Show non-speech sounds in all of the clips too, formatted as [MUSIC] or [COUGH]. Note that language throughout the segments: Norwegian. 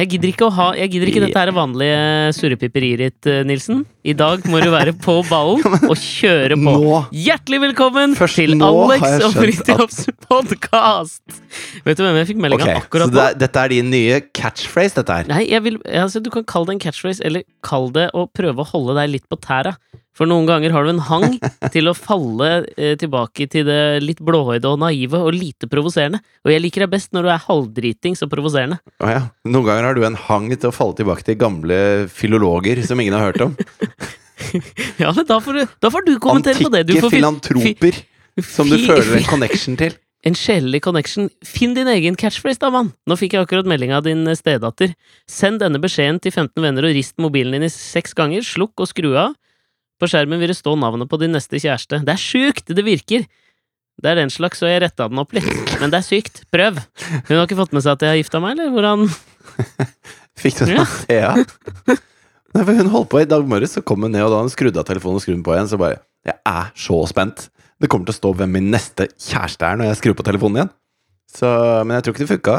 Jeg gidder ikke, å ha, jeg gidder ikke dette her vanlige surrepiperiet ditt, eh, Nilsen. I dag må du være på ballen og kjøre på. Nå. Hjertelig velkommen Først til Alex og Fritjofs at... podkast! Vet du hvem jeg fikk melding av okay, akkurat det nå? er, dette er din nye catchphrase, dette her? Nei, jeg vil, altså, du kan kalle det en catchphrase, eller kall det å prøve å holde deg litt på tæra. For noen ganger har du en hang [LAUGHS] til å falle eh, tilbake til det litt blåøyde og naive og lite provoserende. Og jeg liker deg best når du er halvdritings og provoserende. Å ja. Noen ganger har du en hang til å falle tilbake til gamle filologer som ingen har hørt om. [LAUGHS] Ja, men da får du, da får du kommentere på det. Du Antikke filantroper som du føler en connection til. [LAUGHS] En sjelelig connection. Finn din egen catchphrase, da, mann! Nå fikk jeg akkurat melding av din eh, stedatter. Send denne beskjeden til 15 venner og rist mobilen din i seks ganger. Slukk og skru av. På skjermen vil det stå navnet på din neste kjæreste. Det er sjukt! Det virker! Det er den slags, så jeg retta den opp litt. Men det er sykt. Prøv! Hun har ikke fått med seg at jeg har gifta meg, eller hvordan [LAUGHS] Fikk du det Ja. Thea? Nei, for Hun holdt på i dag morges, så kom hun ned, og da hun skrudde av telefonen og skrudde den på igjen, så bare Jeg er så spent. Det kommer til å stå hvem min neste kjæreste er når jeg skrur på telefonen igjen. Så, men jeg tror ikke det funka.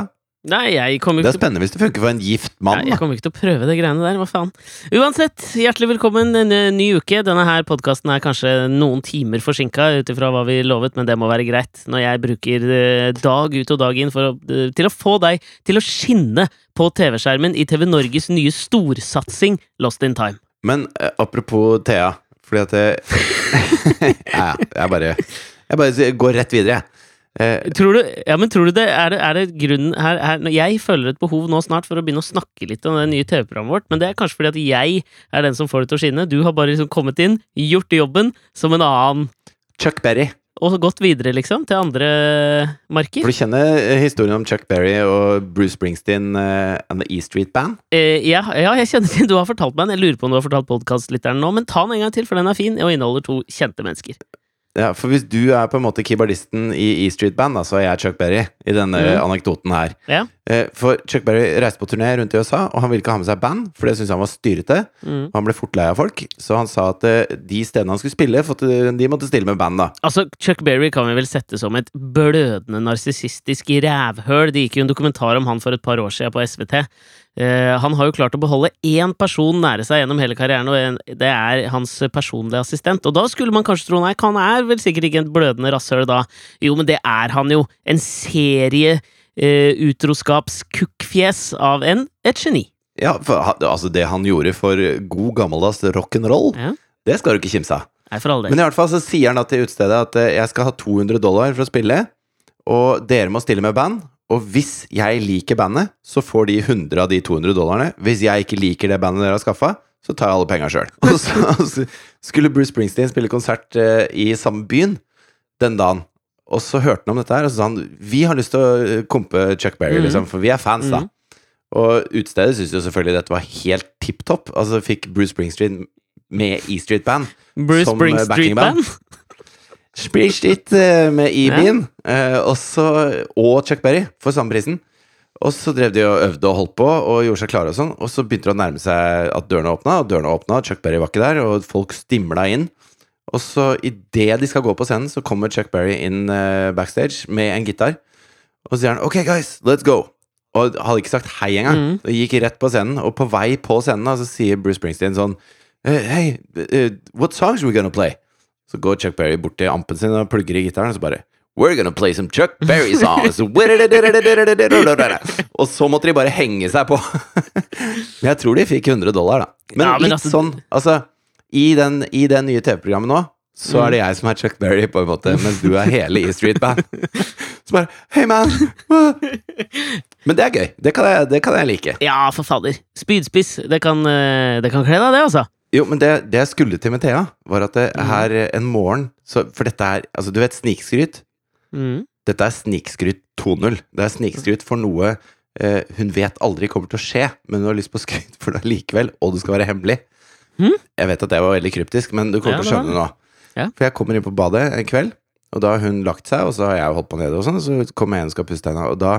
Nei, jeg kommer Det ikke er til spennende hvis det funker for en gift mann. Nei, jeg kommer ikke til å prøve det greiene der, hva faen. Uansett, hjertelig velkommen en eh, ny uke. Denne her podkasten er kanskje noen timer forsinka ut ifra hva vi lovet, men det må være greit når jeg bruker eh, dag ut og dag inn for å, eh, til å få deg til å skinne på TV-skjermen i TV Norges nye storsatsing Lost in Time. Men apropos Thea, fordi at jeg, [LAUGHS] ja, ja, jeg bare Jeg bare går rett videre, jeg. Eh, Tror du, ja, men tror du det er, det er det grunnen her, her Jeg føler et behov nå snart for å begynne å snakke litt om det nye TV-programmet vårt, men det er kanskje fordi at jeg er den som får det til å skinne. Du har bare liksom kommet inn, gjort jobben, som en annen Chuck Berry. og gått videre, liksom, til andre marker. For du kjenner eh, historien om Chuck Berry og Bruce Springsteen uh, and The E Street Band? Eh, ja, ja, jeg kjenner til Du har fortalt meg den. Jeg lurer på om du har fortalt podkastlytteren nå, men ta den en gang til, for den er fin og inneholder to kjente mennesker. Ja, for hvis du er på en måte keyboardisten i E Street Band, da, så er jeg Chuck Berry i denne mm. anekdoten her. Ja. Eh, For Chuck Berry reiste på turné rundt i USA, og han ville ikke ha med seg band, for det syntes han var styrete. Mm. Han ble fort lei av folk, så han sa at eh, de stedene han skulle spille, de måtte stille med band, da. Altså, Chuck Berry kan vi vel sette som et blødende narsissistisk rævhøl. Det gikk jo en dokumentar om han for et par år siden på SVT. Eh, han har jo klart å beholde én person nære seg gjennom hele karrieren, og det er hans personlige assistent. Og da skulle man kanskje tro nei, han er vel sikkert ikke en blødende rasshøl da. Jo, men det er han jo. En serie eh, utroskapskukkfjes av en et geni. Ja, for altså det han gjorde for god gammeldags rock'n'roll, Ja. det skal du ikke kimse av. Nei, for all del. Men i hvert fall så sier han da til utestedet at eh, jeg skal ha 200 dollar for å spille, og dere må stille med band. Og hvis jeg liker bandet, så får de 100 av de 200 dollarene. Hvis jeg ikke liker det bandet dere har skaffa, så tar jeg alle penga sjøl. [LAUGHS] Og så skulle Bruce Springsteen spille konsert eh, i samme byen den dagen. Og så hørte han om dette her, og så sa han vi har lyst til å eh, kompe Chuck Berry, Mhm. liksom, for vi er fans, da. Mhm. Og utestedet syntes jo selvfølgelig dette var helt tipp topp. Altså fikk Bruce Springsteen med E Street Band. Bruce som, eh, Band. Spreadsheet eh, med E-Bean eh, og Chuck Berry for samme prisen. Og så drev de og øvde og holdt på og gjorde seg klare og sånn. Og så begynte det å nærme seg at dørene åpna, og dørene åpna, og Chuck Berry var ikke der, og folk stimla inn. Og så idet de skal gå på scenen, så kommer Chuck Berry inn eh, backstage med en gitar. Og så sier han 'OK, guys, let's go'. Og hadde ikke sagt hei engang. Mm. Gikk rett på scenen. Og på vei på scenen så sier Bruce Springsteen sånn Hey, what songs are we gonna play? Så går Chuck Berry bort til ampen sin og plugger i gitaren, og så bare We're gonna play some Chuck Berry songs. [LAUGHS] og så måtte de bare henge seg på. Men [LAUGHS] jeg tror de fikk 100 dollar, da. Men, Ja, men litt altså- sånn Altså, i, den, i den nye TV-programmet nå, så Mm. er det jeg som er Chuck Berry, på en måte, mens du er hele E Street Band. [LAUGHS] Så bare Hey, man! Men det er gøy. Det kan jeg, det kan jeg like. Ja, for fader. Spydspiss. Det kan, eh, det kan kle deg, det, altså. Jo, men det, det jeg skulle til med Thea, var at det Mm. her en morgen så, For dette er Altså, du vet snikskryt? Mm. Dette er snikskryt 2.0. Det er snikskryt for noe eh, hun vet aldri kommer til å skje, men hun har lyst på skryt for det likevel, og det skal være hemmelig. Mm? Jeg vet at det var veldig kryptisk, men du kommer Ja, til å skjønne det nå. Ja. For jeg kommer inn på badet en kveld, og da har hun lagt seg, og så har jeg holdt på nede, og sånn, så kommer jeg inn og skal pusse tenna, og da,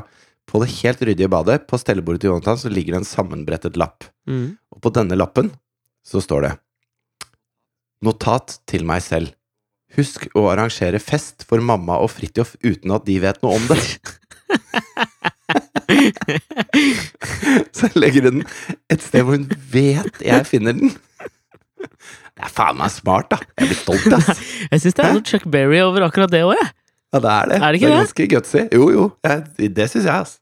på det helt ryddige badet, på stellebordet til Jonathan, så ligger det en sammenbrettet lapp. Mm. Og på denne lappen så står det Notat til meg selv. Husk å arrangere fest for mamma og Fridtjof uten at de vet noe om det. [LAUGHS] Så jeg legger den et sted hvor hun vet jeg finner den. Det er faen meg smart, da. Jeg blir stolt, ass. Jeg syns det er noe Chuck Berry over akkurat det òg, jeg. Ja, det er det. Er det ikke er det? ganske gutsy. Jo, jo. Det syns jeg, ass.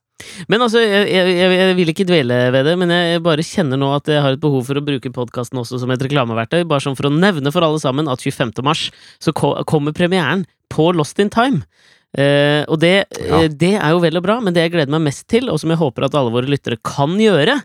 Men altså, jeg, jeg, jeg, vil ikke dvele ved det, men jeg bare kjenner nå at jeg har et behov for å bruke podkasten også som et reklameverktøy, bare sånn for å nevne for alle sammen at 25. mars så kommer premieren på Lost in Time. Eh, og det, Ja. eh, det er jo vel og bra, men det jeg gleder meg mest til, og som jeg håper at alle våre lyttere kan gjøre,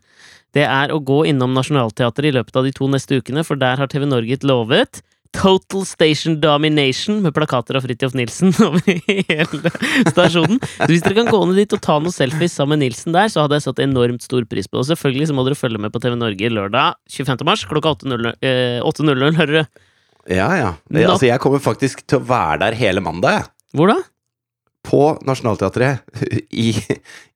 det er å gå innom Nationaltheatret i løpet av de to neste ukene, for der har TV Norge lovet Total Station Domination med plakater av Fridtjof Nilsen [LAUGHS] over hele stasjonen. Så hvis dere kan gå ned dit og ta noen selfies sammen med Nilsen der, så hadde jeg satt enormt stor pris på det. Og selvfølgelig så må dere følge med på TV Norge lørdag 25. mars klokka 8.00, eh, 8.00, hører du. Ja, ja. Det, altså, jeg kommer faktisk til å være der hele mandag. Hvor da? På Nationaltheatret, [LAUGHS] i,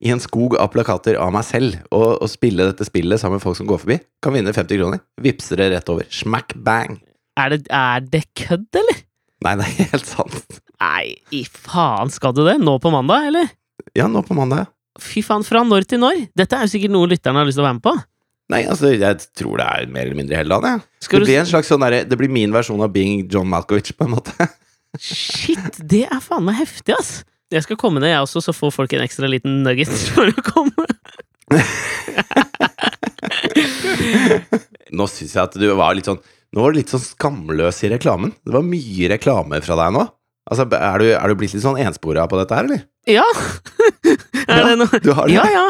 i en skog av plakater av meg selv, og, og spille dette spillet sammen med folk som går forbi. Kan vinne 50 kroner. Vipser det rett over. Smack bang. Er det, er det kødd, eller? Nei, det er helt sant. Nei, i faen, skal du det? Nå på mandag, eller? Ja, nå på mandag. Fy faen, fra når til når? Dette er jo sikkert noe lytterne har lyst til å være med på. Nei, altså, jeg tror det er mer eller mindre hele dagen, jeg. Det blir en slags sånn derre Det blir min versjon av being John Malkovich, på en måte. Shit, det er faen meg heftig, ass! Jeg skal komme ned, jeg også, så får folk en ekstra liten nugget [LAUGHS] for å komme. Nå syns jeg at du var litt sånn Nå var du litt sånn skamløs i reklamen. Det var mye reklame fra deg nå. Altså, Er du, er du blitt litt sånn enspora på dette her, eller? Ja! [LAUGHS] er det noe? Du har det? Ja, ja.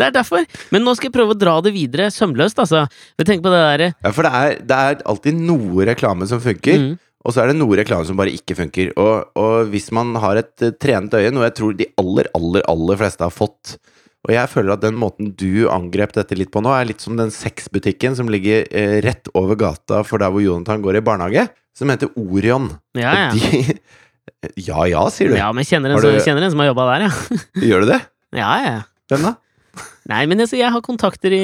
Det er derfor. Men nå skal jeg prøve å dra det videre sømløst, altså. Vi tenker på det derre Ja, for det er, det er alltid noe reklame som funker, Mm. og så er det noe reklame som bare ikke funker. Og, og hvis man har et eh, trenet øye, noe jeg tror de aller, aller, aller fleste har fått Og jeg føler at den måten du angrep dette litt på nå, er litt som den sexbutikken som ligger eh, rett over gata for der hvor Jonathan går i barnehage, som heter Orion. Ja, ja. De [LAUGHS] Ja ja, sier du. Ja, men jeg kjenner en, du, som, kjenner en som har jobba der, ja. [LAUGHS] Gjør du det? Ja, ja. Hvem da? Nei, men jeg, jeg har kontakter i,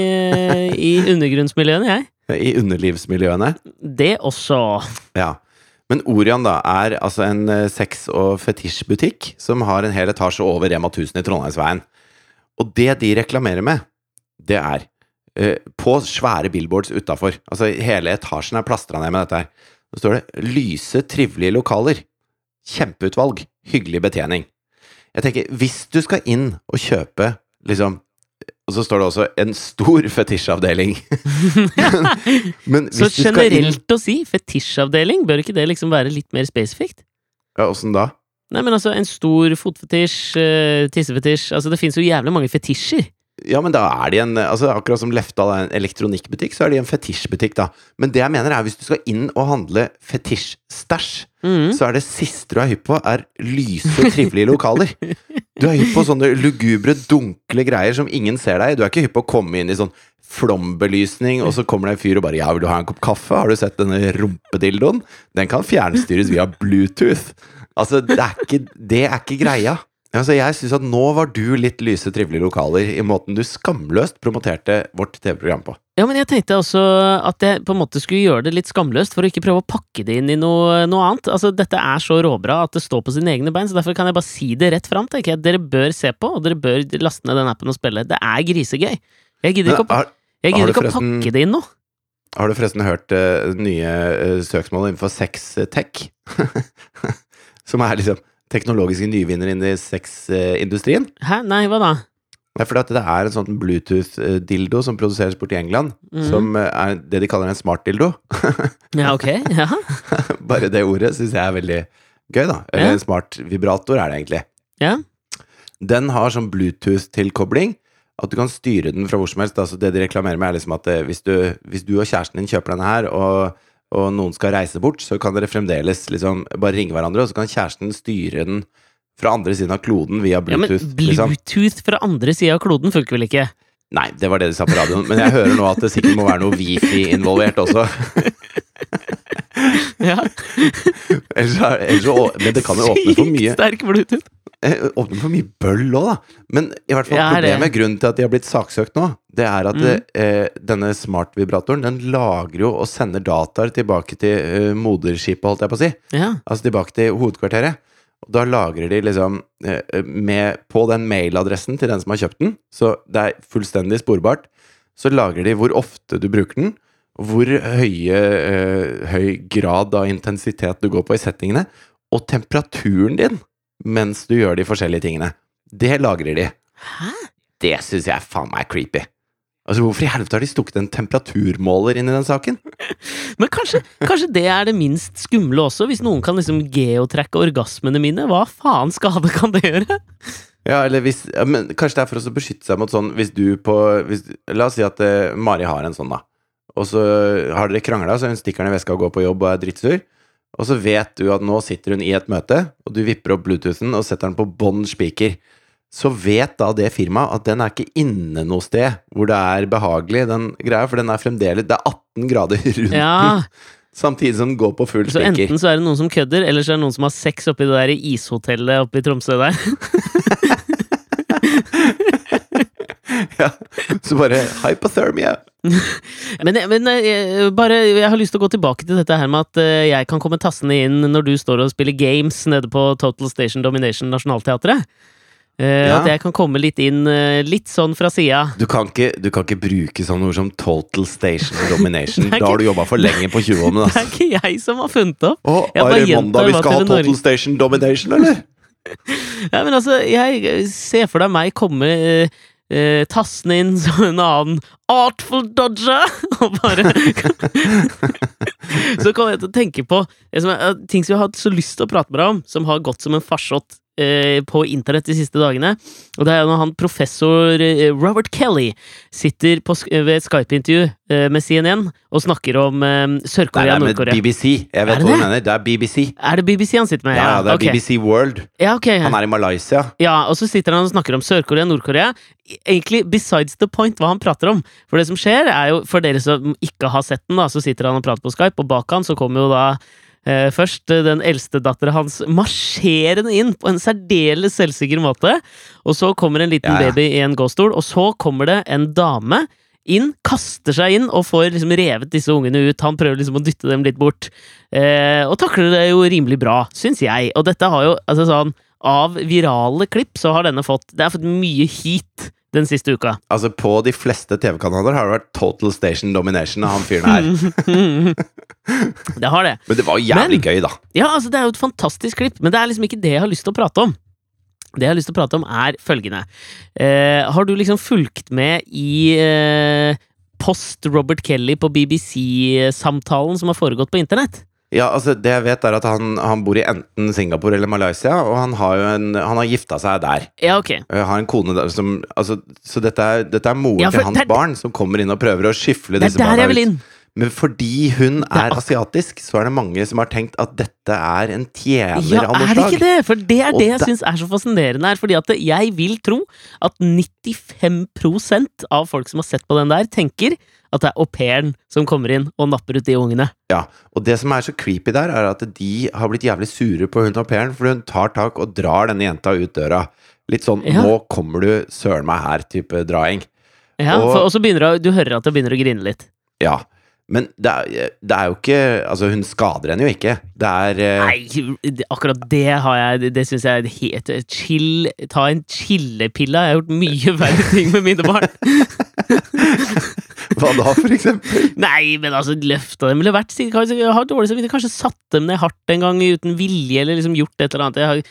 i undergrunnsmiljøene, jeg. I underlivsmiljøene? Det også. Ja. Men Orion da er altså en eh, sex- og fetisjbutikk som har en hel etasje over Rema 1000 i Trondheimsveien. Og det de reklamerer med, det er eh, på svære billboards utafor. Altså hele etasjen er plastra ned med dette her. Så står det 'lyse, trivelige lokaler'. Kjempeutvalg. Hyggelig betjening. Jeg tenker, hvis du skal inn og kjøpe liksom Og så står det også 'en stor [LAUGHS] fetisjavdeling'. [LAUGHS] Men Så generelt du skal inn å si fetisjavdeling, bør ikke det liksom være litt mer spesifikt? Ja, åssen da? Nei, men altså, en stor fotfetisj, eh, tissefetisj Altså, det fins jo jævlig mange fetisjer. Ja, men da er de en altså Akkurat som Lefdal er en elektronikkbutikk, så er de en fetisjbutikk, da. Men det jeg mener er hvis du skal inn og handle fetisjstæsj, mm. så er det siste du er hypp på, er lyse, trivelige lokaler. Du er hypp på sånne lugubre, dunkle greier som ingen ser deg i. Du er ikke hypp på å komme inn i sånn flombelysning, og så kommer det en fyr og bare 'Ja, vil du ha en kopp kaffe? Har du sett denne rumpedildoen? Den kan fjernstyres via Bluetooth'. Altså, det er ikke, det er ikke greia. Altså, jeg syns at nå var du litt lyse, trivelige lokaler i måten du skamløst promoterte vårt TV-program på. Ja, men jeg tenkte også at jeg på en måte skulle gjøre det litt skamløst, for å ikke prøve å pakke det inn i noe, noe annet. Altså, dette er så råbra at det står på sine egne bein, så derfor kan jeg bare si det rett fram, tenker jeg. Dere bør se på, og dere bør laste ned den appen og spille. Det er grisegøy. Jeg gidder ikke å, jeg gidder ikke å pakke det inn nå. har du forresten hørt uh, nye uh, søksmål innenfor sex-tech? [LAUGHS] Som er liksom teknologiske nyvinner innen sexindustrien? Hæ? Nei, hva da? Det er fordi at det er en sånn Bluetooth-dildo som produseres borti England, mm. som eh, er det de kaller en smart-dildo. [LAUGHS] Ja, ok. Ja. [LAUGHS] Bare det ordet syns jeg er veldig gøy, da. Eller Ja. en smart vibrator er det egentlig. ja. Den har sånn Bluetooth-tilkobling. At du kan styre den fra hvor som helst. Altså det de reklamerer med, er liksom at eh, hvis du, hvis du og kjæresten din kjøper denne her, og, og noen skal reise bort, så kan dere fremdeles liksom bare ringe hverandre, og så kan kjæresten styre den fra andre siden av kloden via Bluetooth. ja, men Bluetooth. liksom. Fra andre siden av kloden funker vel ikke? Nei, det var det de sa på radioen, men jeg hører nå at det sikkert må være noe wifi involvert også. [LAUGHS] Ja. Ellers, er- ellers, men det kan jo åpne for mye Sykt sterk Bluetooth. Eh, Åpne for mye bøll òg, da. Men i hvert fall Ja, problemet, grunnen til at de har blitt saksøkt nå, det er at Mm. eh, denne smartvibratoren den lagrer jo og sender dataer tilbake til eh, moderskipet, holdt jeg på å si. Ja. Altså tilbake til hovedkvarteret. Og da lagrer de liksom eh, med, På den mailadressen til den som har kjøpt den, så det er fullstendig sporbart, så lagrer de hvor ofte du bruker den, hvor høye, øh, høy grad av intensitet du går på i settingene, og temperaturen din mens du gjør de forskjellige tingene. Det lagrer de. Hæ? Det syns jeg faen meg er creepy. Altså, Hvorfor i helvete har de stukket en temperaturmåler inn i den saken? [LAUGHS] Men kanskje, kanskje det er det minst skumle også, hvis noen kan liksom geotracke orgasmene mine? Hva faen skade kan det gjøre? [LAUGHS] Ja, eller hvis ja, men Kanskje det er for å beskytte seg mot sånn Hvis du på hvis, La oss si at uh, Mari har en sånn, da. Og så har dere krangla, så hun stikker den i veska og går på jobb og er drittsur. Og så vet du at nå sitter hun i et møte, og du vipper opp Bluetoothen og setter den på bånn spiker. Så vet da det firmaet at den er ikke inne noe sted hvor det er behagelig, den greia, for den er fremdeles Det er 18 grader [LAUGHS] rundt den, Ja, samtidig som den går på full spiker. Så enten så er det noen som kødder, eller så er det noen som har sex oppi det der ishotellet oppe i Tromsø der. [LAUGHS] [LAUGHS] Ja, så bare hypothermia. [LAUGHS] Men, men eh, bare, jeg har lyst til å gå tilbake til dette her med at eh, jeg kan komme tassende inn når du står og spiller games nede på Total Station Domination Nationaltheatret. Eh, Ja. At jeg kan komme litt inn, eh, litt sånn fra sida. Du kan, ikke, du kan ikke bruke sånne ord som total station domination. [LAUGHS] Er Da har du jobba for lenge på 20-årene. Altså. Det er ikke jeg som har funnet det opp. Å, Jeg er det mandag vi skal ha TV Norge- total station domination, eller? Ja, men altså, jeg ser for deg meg komme eh, eh, tassende inn [LAUGHS] som en annen artful dodger, [LAUGHS] og bare [LAUGHS] Så kommer jeg til å tenke på som er, ting som jeg har hatt så lyst til å prate med deg om, som har gått som en farsott eh, på internett de siste dagene. Og det er når han professor eh, Robert Kelly sitter på, ved et Skype-intervju eh, med CNN og snakker om Sør-Korea og Sør-Korea er og med Nord-Korea. BBC. Jeg Er vet hva du mener. Det er BBC. Er det BBC han sitter med? Ja, det er okay. BBC World. Ja, okay. Han er i Malaysia. Ja, og så sitter han og snakker om Sør-Korea og Nord-Korea. Egentlig besides the point hva han prater om. For det som skjer, er jo for dere som ikke har sett den, da, så sitter han og prater på Skype, og bak han så kommer jo da eh, først eh, den eldste dattera hans marsjerende inn på en særdeles selvsikker måte. Og så kommer en liten ja. baby i en gåstol, og så kommer det en dame inn, kaster seg inn og får liksom revet disse ungene ut. Han prøver liksom å dytte dem litt bort, eh, og takler det jo rimelig bra, syns jeg. Og dette har jo, altså sånn Av virale klipp så har denne fått Det har fått mye heat den siste uka. Altså, på de fleste TV-kanaler har det vært total station domination av han fyren her. [LAUGHS] det har det. Men det var jævlig gøy, da. Ja, altså Det er jo et fantastisk klipp, men det er liksom ikke det jeg har lyst til å prate om. Det jeg har lyst til å prate om, er følgende. Eh, har du liksom fulgt med i eh, post Robert Kelly på BBC-samtalen som har foregått på internett? Ja, altså Det jeg vet, er at han, han bor i enten Singapore eller Malaysia, og han har jo en Han har gifta seg der. Ja, ok. Jeg har en kone der som altså, Så dette er, dette er moren Ja, til hans det er- barn som kommer inn og prøver å er disse der barna ut. Men fordi hun er asiatisk, så er det mange som har tenkt at dette er en tjener Ja, av er det ikke det? For det er det jeg syns er så fascinerende her. Fordi at jeg vil tro at 95% av folk som har sett på den der, tenker at det er au pairen som kommer inn og napper ut de ungene. Ja, og det som er så creepy der, er at de har blitt jævlig sure på hun au pairen, for hun tar tak og drar denne jenta ut døra. Litt sånn Ja. 'nå kommer du søren meg her'-type draing. Ja, Og- for, og så begynner du, du hører at hun begynner å grine litt. Ja. Men det er, det er jo ikke Altså, hun skader henne jo ikke. Det er uh... Nei, akkurat det har jeg Det, syns jeg er helt chill Ta en chillepille. Jeg har gjort mye verre ting med mine barn. [LAUGHS] Hva da, for eksempel? [LAUGHS] Nei, men altså, løfta dem eller vært Kanskje, har dårlig samvittighet, kanskje satt dem ned hardt en gang uten vilje, eller liksom gjort et eller annet. Jeg har,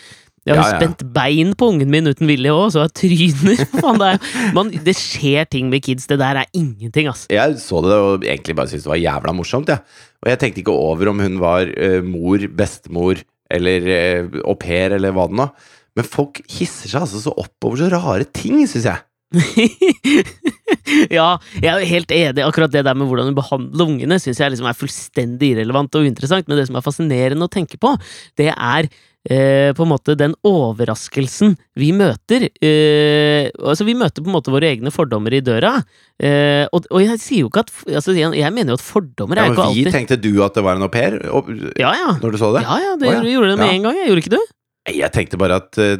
jeg har Ja, ja. spent bein på ungen min uten vilje òg, så jeg tryner. [LAUGHS] Faen, det, er, man, det skjer ting med kids. Det der er ingenting, ass. Jeg så det og egentlig bare syntes det var jævla morsomt, jeg. Og jeg tenkte ikke over om hun var uh, mor, bestemor eller uh, au pair eller hva det nå. Men folk hisser seg altså så opp over så rare ting, syns jeg. [LAUGHS] [LAUGHS] ja, jeg er helt enig. Akkurat det der med hvordan du behandler ungene, syns jeg liksom er fullstendig irrelevant og uinteressant. Men det som er fascinerende å tenke på, det er eh, på en måte den overraskelsen vi møter. Eh, altså, vi møter på en måte våre egne fordommer i døra. Eh, og, og jeg sier jo ikke at altså, jeg, jeg mener jo at fordommer Ja, er men ikke vi alltid tenkte du at det var en au pair og- Ja, ja. når du så det? Ja, ja, det, oh, ja. gjorde det med Ja. en gang. Jeg gjorde ikke du? Jeg tenkte bare at eh,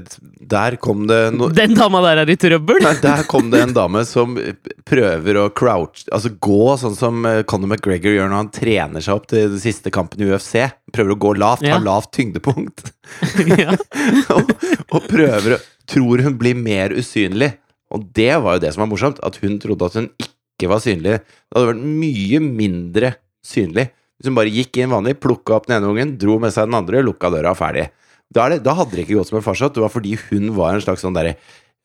der kom det no Den dama der er i trøbbel! Nei, Der kom det en dame som prøver å crouch Altså gå sånn som eh, Conor McGregor gjør når han trener seg opp til den siste kampen i UFC. Prøver å gå lavt, Ja. ha lavt tyngdepunkt. [LAUGHS] ja. [LAUGHS] og, og prøver å Tror hun blir mer usynlig. Og det var jo det som var morsomt. At hun trodde at hun ikke var synlig. Det hadde vært mye mindre synlig hvis hun bare gikk inn vanlig, plukka opp den ene ungen, dro med seg den andre, lukka døra ferdig. Da, det, da hadde det ikke gått som en farsott. Det var fordi hun var en slags sånn derre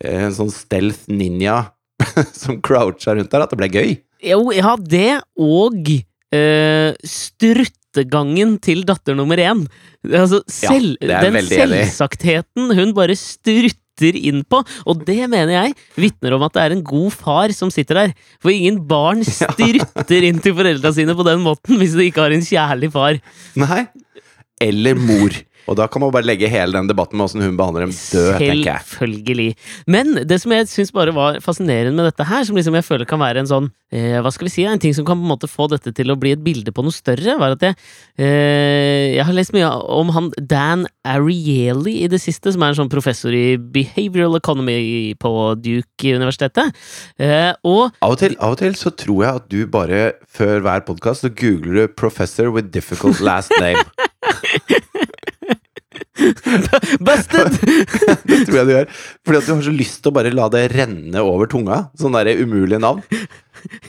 eh, En sånn stealth ninja [LAUGHS] som croucha rundt der, at det ble gøy. Jo, ja, det og eh, struttegangen til datter nummer én. Altså, selv, er den selvsaktheten selvsagtheten hun bare strutter inn på, og det mener jeg vitner om at det er en god far som sitter der. For ingen barn [LAUGHS] strutter inn til foreldra sine på den måten hvis de ikke har en kjærlig far. Nei. Eller mor. Og da kan man bare legge hele den debatten med åssen hun behandler dem død, tenker jeg. Selvfølgelig. Men det som jeg syns bare var fascinerende med dette her, som liksom jeg føler kan være en sånn eh, Hva skal vi si? En ting som kan på en måte få dette til å bli et bilde på noe større, var at jeg eh, Jeg har lest mye om han Dan Ariely i det siste, som er en sånn professor i behavioral economy på Duke-universitetet. Eh, og Av og, til, av og til så tror jeg at du bare, før hver podkast, så googler du 'professor with difficult last name'. [LAUGHS] [LAUGHS] Busted! [LAUGHS] Det tror jeg du gjør. Fordi at du har så lyst til å bare la det renne over tunga. Sånn derre umulige navn.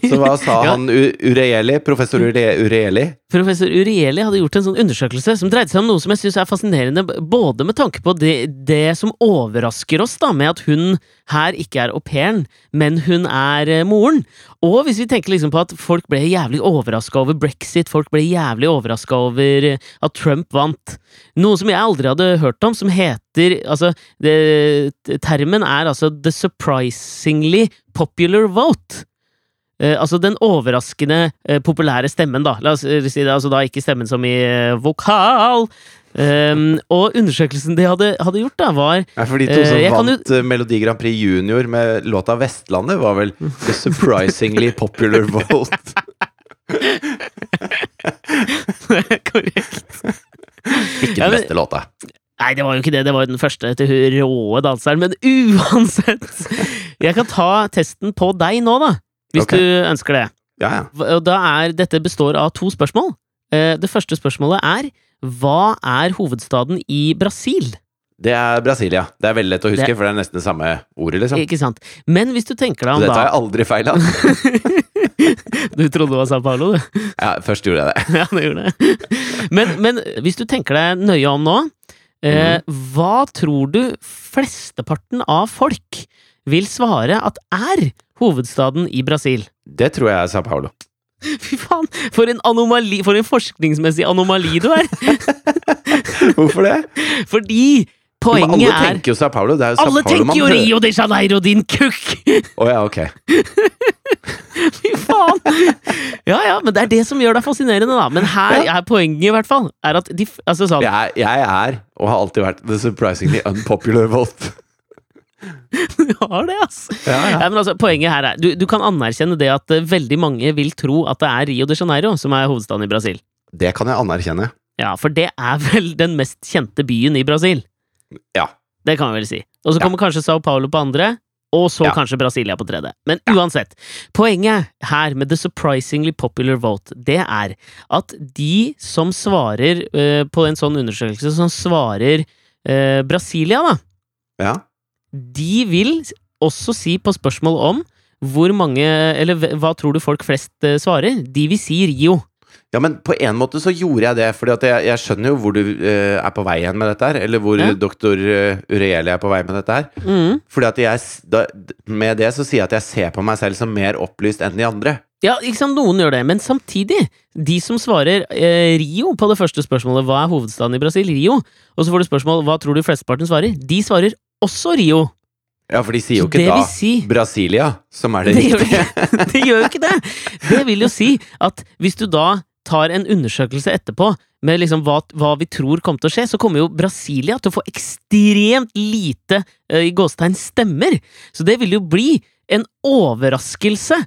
Så hva sa Ja. han Ureeli? Professor Ureeli? Professor Ureeli hadde gjort en sånn undersøkelse som dreide seg om noe som jeg syns er fascinerende, både med tanke på det, det som overrasker oss, da, med at hun her ikke er au pairen, men hun er eh, moren. Og hvis vi tenker liksom på at folk ble jævlig overraska over brexit, folk ble jævlig overraska over eh, at Trump vant. Noe som jeg aldri hadde hørt om, som heter Altså, det, termen er altså the surprisingly popular vote. Eh, altså den overraskende eh, populære stemmen, da. La oss eh, si det, altså da ikke stemmen som i eh, vokal. Um, og undersøkelsen de hadde, hadde gjort, da, var ja, for de to som uh, vant jo- eh, Melodi Grand Prix Junior med låta 'Vestlandet', var vel 'The Surprisingly Popular Vote'. [LAUGHS] Korrekt. Ikke Ja, men- beste låta. Nei, det var jo ikke det. Det var jo den første til hun råe danseren. Men uansett! Jeg kan ta testen på deg nå, da. Hvis okay. du ønsker det. Ja, ja. Da er, dette består av to spørsmål. Eh, Det første spørsmålet er Hva er hovedstaden i Brasil? Det er Brasilia. Det er veldig lett å huske, Det- for det er nesten det samme ordet, liksom. Ikke sant? Men hvis du tenker deg om dette har tar jeg aldri feil av. [LAUGHS] Du trodde det var Sao Paulo, du? Ja, først gjorde jeg det. [LAUGHS] Ja, det gjorde det. Men, men hvis du tenker deg nøye om nå, eh, Mhm. hva tror du flesteparten av folk vil svare at er hovedstaden i Brasil? Det tror jeg er Sao Paulo. [LAUGHS] Fy faen, for en anomali, for en forskningsmessig anomali du er! [LAUGHS] Hvorfor det? Fordi poenget alle er tenker jo Sao Paulo. Det er jo Sao Alle Paulo tenker jo. Rio de Janeiro, din kukk! Å ja, ok. [LAUGHS] Fy faen! Ja ja, men det er det som gjør deg fascinerende, da. Men her er poenget, i hvert fall, er at de Altså sånn Jeg, jeg er, og har alltid vært, the surprisingly unpopular vote. Du har det, altså. Ja, ja. Ja, men altså, poenget her er du, du kan anerkjenne det at eh, veldig mange vil tro at det er Rio de Janeiro som er hovedstaden i Brasil. Det kan jeg anerkjenne. Ja, for det er vel den mest kjente byen i Brasil. Ja. Det kan vi vel si. Og så kommer kanskje Sao Paulo på andre, og så kanskje Brasilia på tredje. Men uansett, poenget her med the surprisingly popular vote, det er at de som svarer eh, på en sånn undersøkelse, som svarer eh, Brasilia, da, Ja. De vil også si på spørsmål om hvor mange Eller hva- tror du folk flest eh, svarer? De vil si Rio. ja, men på en måte så gjorde jeg det, at jeg, jeg skjønner jo hvor du uh, er på vei hen med dette her. Eller hvor Ja. doktor uh, Ureli er på vei med dette her. Mm. Fordi at jeg, da, med det så sier jeg at jeg ser på meg selv som mer opplyst enn de andre. Ja, liksom noen gjør det, men samtidig, de som svarer eh, Rio på det første spørsmålet, hva er hovedstaden i Brasil? Rio. Og så får du spørsmål, hva tror du flesteparten svarer? De svarer også Rio. Ja, for de sier jo ikke da si- Brasilia, som er det, [LAUGHS] Det gjør, riktige. det gjør jo ikke det! Det vil jo si at hvis du da tar en undersøkelse etterpå med liksom hva, hva vi tror kommer til å skje, så kommer jo Brasilia til å få ekstremt lite eh, i gåstegn stemmer. Så det vil jo bli en overraskelse.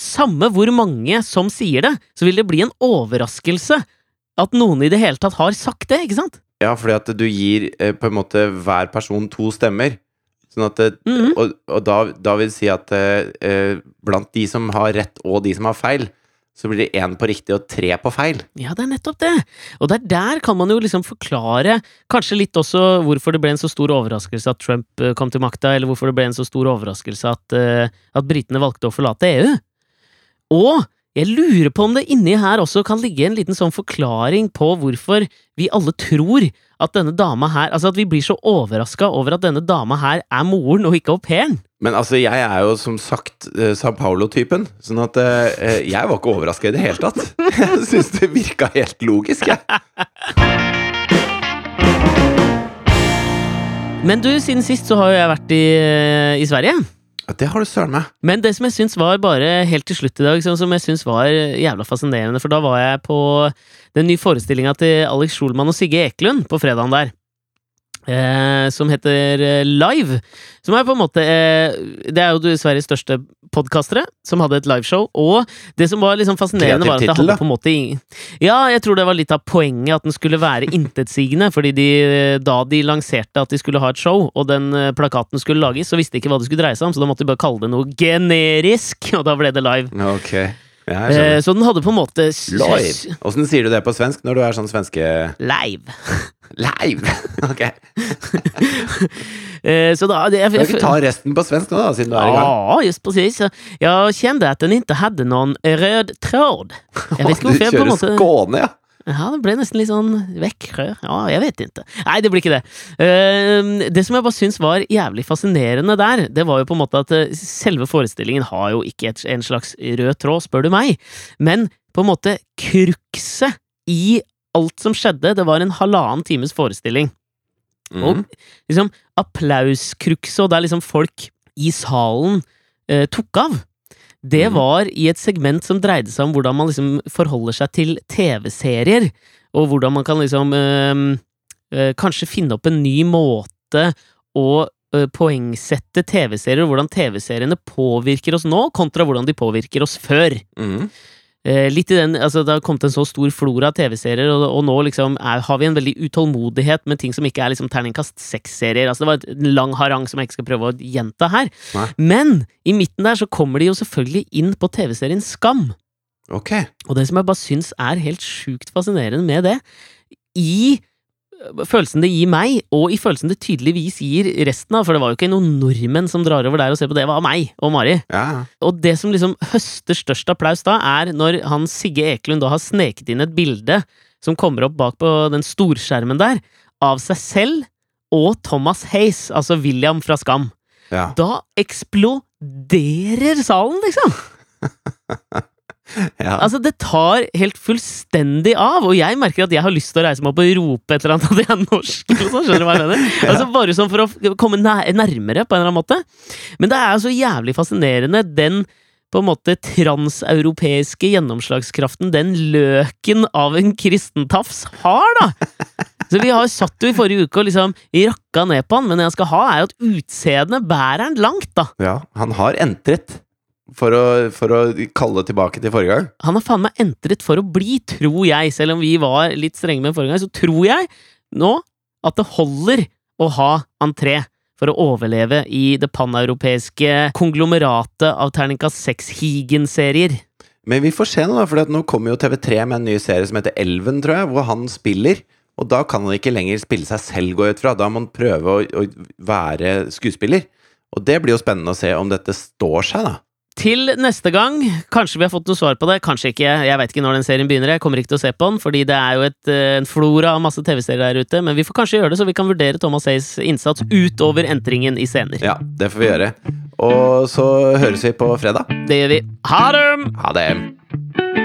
Samme hvor mange som sier det, så vil det bli en overraskelse at noen i det hele tatt har sagt det, ikke sant? Ja, fordi at du gir eh, på en måte hver person to stemmer. Sånn at mm -hmm. Og, og da, da vil det si at eh, eh, blant de som har rett og de som har feil, så blir det én på riktig og tre på feil. Ja, det er nettopp det. Og der, der kan man jo liksom forklare kanskje litt også hvorfor det ble en så stor overraskelse at Trump eh, kom til makta, eller hvorfor det ble en så stor overraskelse at, at britene valgte å forlate EU. Og jeg lurer på om det inni her også kan ligge en liten sånn forklaring på hvorfor vi alle tror at denne dama her Altså at vi blir så overraska over at denne dama her er moren og ikke au pairen. Men altså, jeg er jo som sagt eh, San Paulo-typen, sånn at eh, jeg var ikke overraska i det hele tatt. [LAUGHS] Jeg syns det virka helt logisk, jeg. Men du, siden sist så har jo jeg vært i, eh, i Sverige. Det har du søren meg. Men det som jeg syns var bare helt til slutt i dag, sånn som jeg syns var jævla fascinerende, for da var jeg på den nye forestillinga til Alex Schulman og Sigge Eklund på fredagen der. Eh, som heter eh, Live. Som er på en måte eh, Det er jo du Sveriges største podkastere som hadde et liveshow. Og det som var liksom fascinerende, var at det hadde på en måte Ja, jeg tror det var litt av poenget at den skulle være [LAUGHS] intetsigende. Fordi de, da de lanserte at de skulle ha et show, og den eh, plakaten skulle lages, så visste de ikke hva det skulle dreie seg om, så da måtte de bare kalle det noe generisk, [LAUGHS] og da ble det live. Ok. Jeg. Eh, så den hadde på en måte Live. Åssen sier du det på svensk når du er sånn svenske Live. [LAUGHS] Live! [LAUGHS] Ok. [LAUGHS] Eh, så da det, jeg, jeg, ikke ta resten på svensk nå, da, siden du er i gang? Ja, just precis. Jag kände att den inte hade någon röd tråd. Jeg vet ikke hvorfor jeg på en måte Skåne, ja! Ja, det ble nesten litt sånn vekk. Ja, jeg vet ikke. Nei, det blir ikke det. Eh, det som jeg bare syns var jævlig fascinerende der, det var jo på en måte at eh, selve forestillingen har jo ikke et, en slags rød tråd, spør du meg, men på en måte krukset i alt som skjedde, det var en halvannen times forestilling. Og Mhm. liksom applauskrukset, og der liksom folk i salen eh, tok av, det Mhm. var i et segment som dreide seg om hvordan man liksom forholder seg til TV-serier, og hvordan man kan liksom øh, øh, kanskje finne opp en ny måte å øh, poengsette TV-serier, og hvordan TV-seriene påvirker oss nå, kontra hvordan de påvirker oss før. Mhm. Eh, litt i den, altså Det har kommet en så stor flora av TV-serier, og, og nå liksom er, har vi en veldig utålmodighet med ting som ikke er liksom terningkast seks-serier. Altså Det var et lang harang som jeg ikke skal prøve å gjenta her. Nei. Men i midten der så kommer de jo selvfølgelig inn på TV-serien Skam. Ok. Og det som jeg bare syns er helt sjukt fascinerende med det, i følelsen det gir meg, og i følelsen det tydeligvis gir resten av, for det var jo ikke noen nordmenn som drar over der og ser på det, det var meg og Mari. Ja. Og det som liksom høster størst applaus da, er når han Sigge Eklund da har sneket inn et bilde som kommer opp bak på den storskjermen der, av seg selv og Thomas Hayes, altså William fra Skam. ja. Da eksploderer salen, liksom! [LAUGHS] ja. Altså, det tar helt fullstendig av, og jeg merker at jeg har lyst til å reise meg opp og rope et eller annet at jeg er norsk. eller sånn, skjønner du hva jeg mener? [LAUGHS] Altså, bare sånn for å komme nærmere, på en eller annen måte. Men det er så jævlig fascinerende, den på en måte transeuropeiske gjennomslagskraften den løken av en kristentafs har, da! Så vi har satt jo i forrige uke og liksom rakka ned på han, men det han skal ha, er at utseendet bærer han langt, da. ja. Han har entret. For å, for å kalle tilbake til forrige gang. Han har faen meg entret for å bli, tror jeg. Selv om vi var litt strenge med forrige gang, så tror jeg nå at det holder å ha entré for å overleve i det paneuropeiske konglomeratet av terningkast seks-Higen-serier. Men vi får se nå, da, for nå kommer jo TV3 med en ny serie som heter Elven, tror jeg, hvor han spiller. Og da kan han ikke lenger spille seg selv, jeg ut fra. Da må han prøve å, å være skuespiller. Og det blir jo spennende å se om dette står seg, da. Til neste gang, kanskje vi har fått noe svar på det, kanskje ikke. Jeg vet ikke når den serien begynner, jeg kommer ikke til å se på den, fordi det er jo et, eh, en flora av masse TV-serier der ute, men vi får kanskje gjøre det, så vi kan vurdere Thomas Hayes innsats utover entringen i scener. Ja, det får vi gjøre. Og så høres vi på fredag. Det gjør vi. Ha det! Ha det!